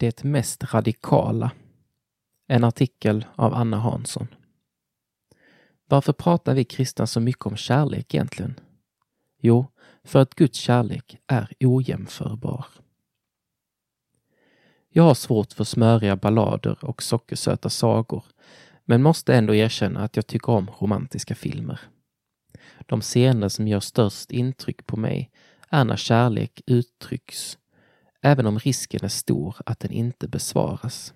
Det mest radikala. En artikel av Anna Hansson. Varför pratar vi kristna så mycket om kärlek egentligen? Jo, för att Guds kärlek är ojämförbar. Jag har svårt för smöriga ballader och sockersöta sagor, men måste ändå erkänna att jag tycker om romantiska filmer. De scener som gör störst intryck på mig är när kärlek uttrycks, även om risken är stor att den inte besvaras.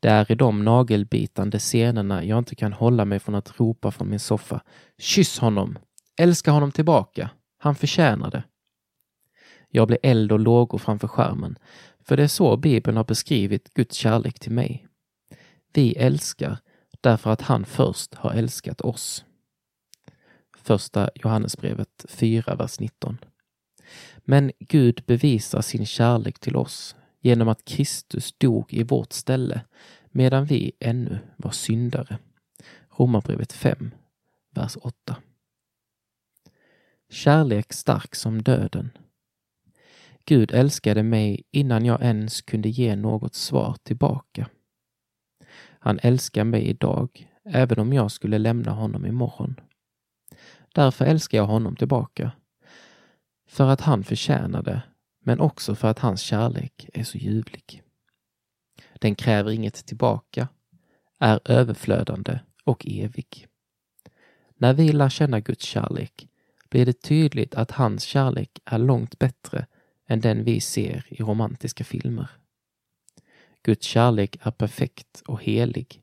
Det är i de nagelbitande scenerna jag inte kan hålla mig från att ropa från min soffa. Kyss honom! Älska honom tillbaka! Han förtjänar det. Jag blir eld och lågor framför skärmen, för det är så Bibeln har beskrivit Guds kärlek till mig. Vi älskar därför att han först har älskat oss. Första Johannesbrevet 4, vers 19. Men Gud bevisar sin kärlek till oss genom att Kristus dog i vårt ställe medan vi ännu var syndare. Romarbrevet 5, vers 8. Kärlek stark som döden. Gud älskade mig innan jag ens kunde ge något svar tillbaka. Han älskar mig idag, även om jag skulle lämna honom imorgon. Därför älskar jag honom tillbaka. För att han förtjänar det, men också för att hans kärlek är så ljuvlig. Den kräver inget tillbaka, är överflödande och evig. När vi lär känna Guds kärlek blir det tydligt att hans kärlek är långt bättre än den vi ser i romantiska filmer. Guds kärlek är perfekt och helig.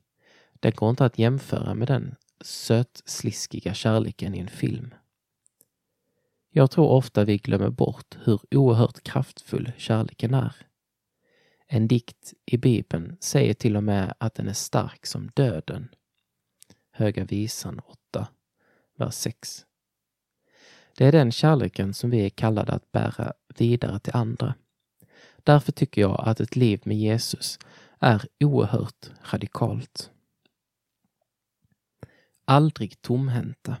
Den går inte att jämföra med den sötsliskiga kärleken i en film. Jag tror ofta vi glömmer bort hur oerhört kraftfull kärleken är. En dikt i Bibeln säger till och med att den är stark som döden. Höga visan 8, vers 6. Det är den kärleken som vi är kallade att bära vidare till andra. Därför tycker jag att ett liv med Jesus är oerhört radikalt. Aldrig tomhänta.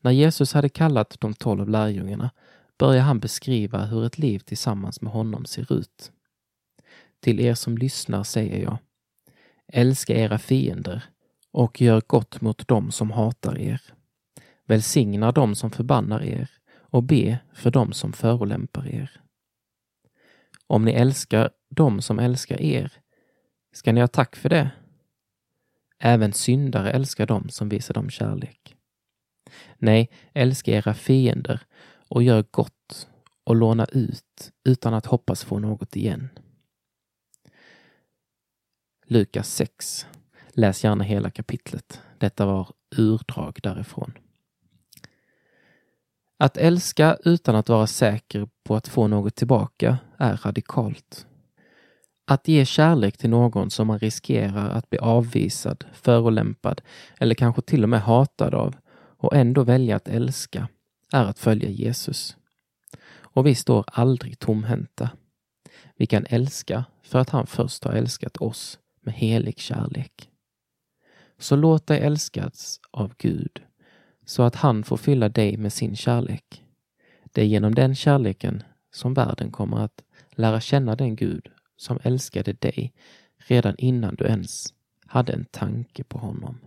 När Jesus hade kallat de tolv lärjungarna började han beskriva hur ett liv tillsammans med honom ser ut. Till er som lyssnar säger jag, älska era fiender och gör gott mot dem som hatar er. Välsigna dem som förbannar er och be för dem som förolämpar er. Om ni älskar dem som älskar er, ska ni ha tack för det? Även syndare älskar dem som visar dem kärlek. Nej, älska era fiender och gör gott och låna ut utan att hoppas få något igen. Lukas 6. Läs gärna hela kapitlet. Detta var urdrag därifrån. Att älska utan att vara säker på att få något tillbaka är radikalt. Att ge kärlek till någon som man riskerar att bli avvisad, förolämpad eller kanske till och med hatad av och ändå välja att älska är att följa Jesus. Och vi står aldrig tomhänta. Vi kan älska för att han först har älskat oss med helig kärlek. Så låt dig älskas av Gud så att han får fylla dig med sin kärlek. Det är genom den kärleken som världen kommer att lära känna den Gud som älskade dig redan innan du ens hade en tanke på honom.